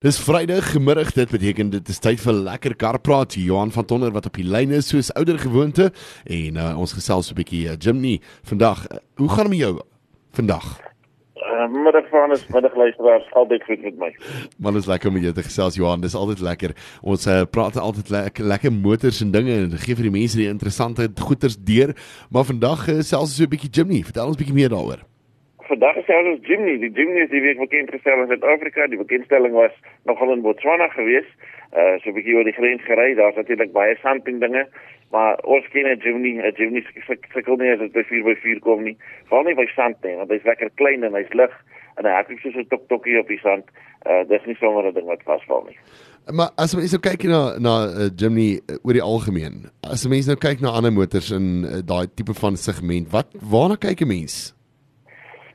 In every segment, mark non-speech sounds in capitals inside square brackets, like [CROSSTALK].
Dis Vrydag gemiddag, dit beteken dit is tyd vir lekker karpraat. Johan van Tonder wat op die lyn is soos ouer gewoonte en uh, ons gesels 'n bietjie uh, Jimmy vandag. Uh, hoe gaan dit met jou vandag? Uh, middag van is middag luisteraars altyd goed met my. Man is lekker met jou te gesels Johan, dis altyd lekker. Ons uh, praat altyd lekker lekker motors en dinge en gee vir die mense die interessante goeters deur. Maar vandag uh, selfs so 'n bietjie Jimmy, vertel ons 'n bietjie meer daaroor vandag is selfs Jimmy, die Jimny is die week bekend gestel in Suid-Afrika. Die bekendstelling was nogal in Botswana geweest. Uh so 'n bietjie oor die grens gery. Daar's natuurlik baie samping dinge, maar ons ken 'n Jimny, 'n Jimny sukkel nie as dit by 4x4 kom nie. Veral nie by sand nie, want hy's lekker klein en hy's lig en hy hardloop soos 'n tok-tokkie op die sand. Uh dis nie sommer 'n ding wat vasval nie. Maar as mens nou kyk na na uh, Jimny uh, oor die algemeen, as mens nou kyk na ander motors in uh, daai tipe van segment, wat waarna kyk 'n mens?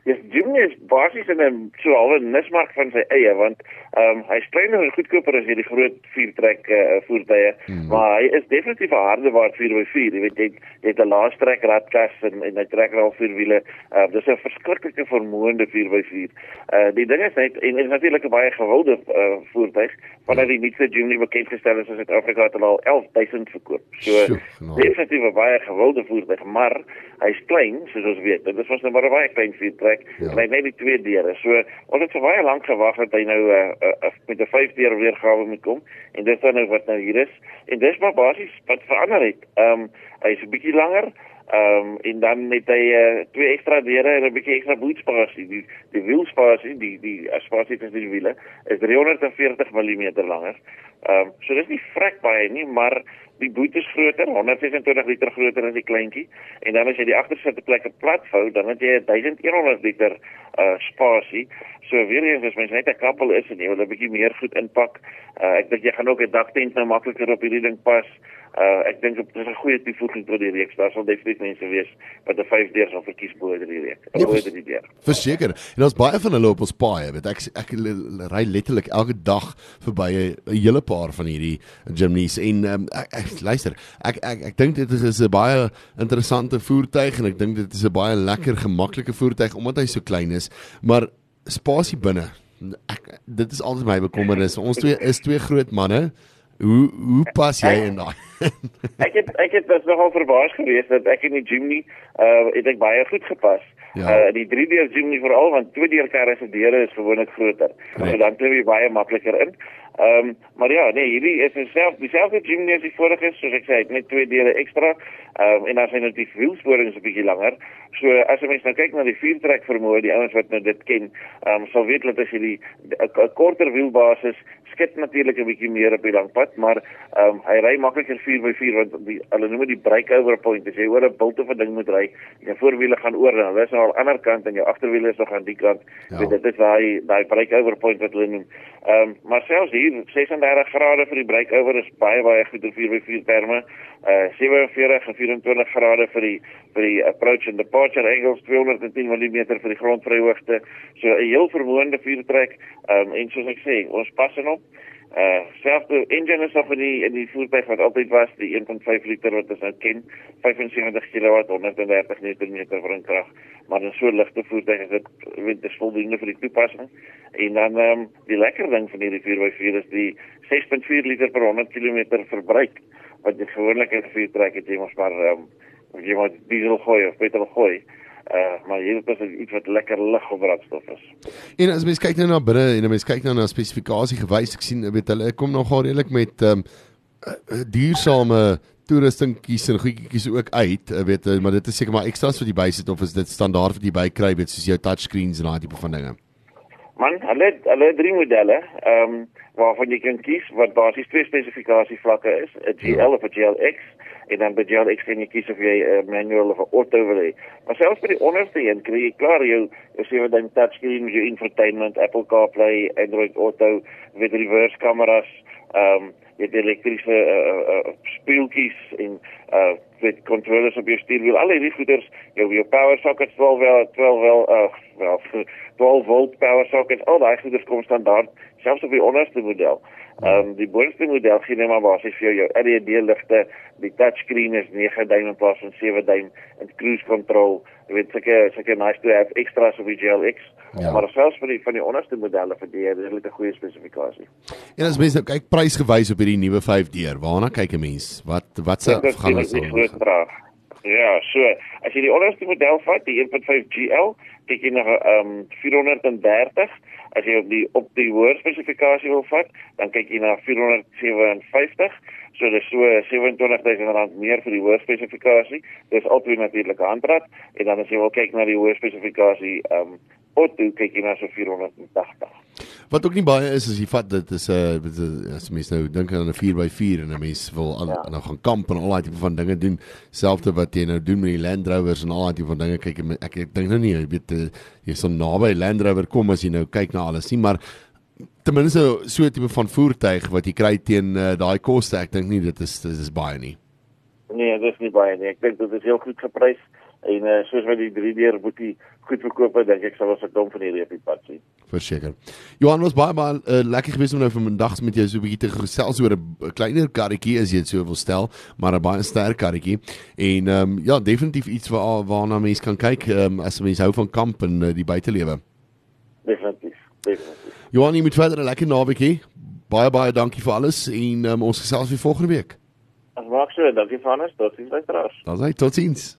Dis Jimny is basies in 'n so halwe nismark van sy eie want ehm um, hy's kleiner en goedkoper as hierdie groot viertrek uh, voertuie, mm. maar hy is definitief 'n harde waard 4x4. Jy weet jy het 'n laastrek radkas en en hy trek al vier wiele. Uh, dis 'n verskriklike vermoënde 4x4. Uh die ding is net en is natuurlik 'n baie gewilde uh, voertuig wanneer die nuutste Jimny bekend gestel is in Suid-Afrika het al 11000 verkoop. So definitief 'n baie gewilde voertuig, maar hy's klein soos ons weet. Dit was nou maar 'n baie klein viertrek ja. en hy het net twee deure. So ons het vir baie lank gewag dat hy nou uh, uh, met 'n vyf deur weergawe moet kom en dit is nou wat nou hier is. En dis maar basies wat verander het. Ehm um, hy's 'n bietjie langer. Ehm um, en dan het hy uh, twee ekstra deure en 'n bietjie ekstra boetspasie. Die die wielspasie, die die spasie tussen die wiele is 340 mm langer. Ehm um, so dis nie vrek baie nie, maar die boot is groter, 126 liter groter as die kleintjie. En dan as jy die agterste plekke plat vou, dan het jy 1100 liter uh spasie. So weer eens as mens net 'n kappel is en jy wil 'n bietjie meer goed inpak, uh ek dink jy gaan ook 'n daktent nou makliker op hierdie ding pas. Uh ek dink dit is 'n goeie toevoeging tot die reeks. Daar sal definitief mense wees wat 'n 5 deur sal verkies bo oor die reeks. Ja, oor die deur. Verseker. En ons baie van hulle op ons paaie, weet ek ek, ry letterlik elke dag verby 'n hele paar van hierdie Jimneys en um, ek, ek luister. Ek ek ek dink dit is 'n baie interessante voertuig en ek dink dit is 'n baie lekker gemaklike voertuig omdat hy so klein is, maar spasie binne. Ek dit is altyd my bekommernis. Ons twee is twee groot manne. Hoe hoe pas jy in daai? [LAUGHS] ek het ek het nogal verbaas gewees dat ek in die Jimny uh het ek baie goed gepas. Ja. Uh die 3D Jimny veral want twee deur karre se deure is gewoonlik groter. Nee. So dan klim jy baie makliker in. Ehm um, maar ja, nee, hierdie is self dieselfde Jimny as die vorige is, soos ek sê, net twee deure ekstra. Ehm um, en dan sien jy die wielsporings 'n bietjie langer. So as jy mens nou kyk na die viertrek vermoë, die ouens wat nou dit ken, ehm um, sal weet dat as jy die 'n korter wielbasis skit natuurlik 'n bietjie meer op die lang pad, maar ehm um, hy ry makliker 4x4 want die hulle noem dit die breakover point. As jy oor 'n bult of 'n ding moet ry, jou voorwiele gaan oor en hulle is nou aan die ander kant en jou agterwiele is nog aan die kant. Ja. So dit is daai daai breakover point wat hulle noem. Ehm um, maar selfs hier 36 grade vir die breakover is baie baie goed in 4x4 terme. Uh 47 en 24 grade vir die vir die approach and departure angles 210 mm vir die grondvryhoogte. So 'n heel vermoënde viertrek. Ehm um, en soos ek sê, ons pas in op. Uh selfde engine is of in die in die voertuig wat altyd was, die 1.5 liter wat ons nou ken, 75 kW 130 Nm wrinkrag, maar 'n so ligte voertuig is dit weet dis voldoende vir die toepassing. En dan ehm um, die lekker ding van hierdie 4x4 is die 6.4 liter per 100 km verbruik wat jy gewoonlik in 'n voertuig het jy mos maar ehm um, jy moet diesel gooi of petrol gooi. Uh, maar hier is iets wat lekker lig op brandstof is. En as mens kyk nou na binne en as mens kyk nou na spesifikasie gewys, ek sien weet hulle kom nogal redelik met ehm um, duursame toerustingkies en goedjies ook uit, weet jy, maar dit is seker maar ekstra's wat jy bysit of is dit standaard wat jy bykry weet soos jou touchscreens en daai tipe van dinge. Man, hulle hulle drie modelle, ehm um, waarvan jy kan kies wat basies twee spesifikasie vlakke is, 'n GL ja. of 'n GLX en dan by GLX kan jy kies of jy 'n uh, manual of 'n auto wil hê. Maar selfs by die onderste een kry jy klaar jou jou sewe ding touchscreen, jou infotainment, Apple CarPlay, Android Auto, met reverse kameras, ehm um, jy het elektriese uh, uh, speeltjies en uh met controllers op jou stuurwiel. Al hierdie goeders, jou jou power sockets 12 wel 12 wel uh wel [LAUGHS] 12 volt power sockets. Al daai goeders kom standaard selfs op die onderste model. Ehm um, die boonste model gee net maar basies vir jou LED ligte, die touchscreen is 9 duim in plaas van 7 duim en cruise control. Jy weet seker seker nice to have extras op die GLX. Ja. Maar selfs vir die van die onderste modelle vir die redelike goeie spesifikasie. En as mense nou kyk prysgewys op hierdie nuwe 5D, waarna kyk 'n mens? Wat wat se gaan ons vraag? Ja, so as jy die onderste model vat, die 1.5 GL, kyk jy na ehm um, 430 As jy op die op die hoër spesifikasie wil vat, dan kyk jy na 457. So dis so 27000 rand meer vir die hoër spesifikasie. Dis altyd natuurlik 'n handrat en dan as jy wil kyk na die hoër spesifikasie, ehm um, Otto kyk jy na so 480. Wat ook nie baie is as jy vat dit is 'n uh, as mens nou dink aan 'n 4x4 en 'n mens wil aan ja. nou gaan kamp en al daai tipe van dinge doen, selfde wat jy nou doen met die Land Rovers en al daai tipe van dinge kyk ek ek, ek dink nou nie jy weet eh, jy so naby Land Rover kom as jy nou kyk na alles nie, maar ten minste so 'n tipe van voertuig wat jy kry teen uh, daai koste, ek dink nie dit is dit is baie nie. Nee, dit is nie baie nie. Ek dink dit is heel goed geprys en uh, soos wat die 3D boetie goed verkoop het, dink ek sal ons verkom van hierdie epipad sien. Verseker. Johan was baie baie uh, lekker gewees om nou vandag met jou so 'n bietjie te gesels oor 'n kleiner karretjie as jy dit so wil stel, maar 'n baie sterk karretjie. En ehm um, ja, definitief iets waar waarna mense kan kyk um, as mense hou van kamp en uh, die buitelewe. Definitief. Definitief. Johan, jy moet verder 'n lekker naweekie. Baie baie dankie vir alles en um, ons gesels weer volgende week. As maak so, dankie vir alles. Totsiens luisteraars. Dankie, totsiens.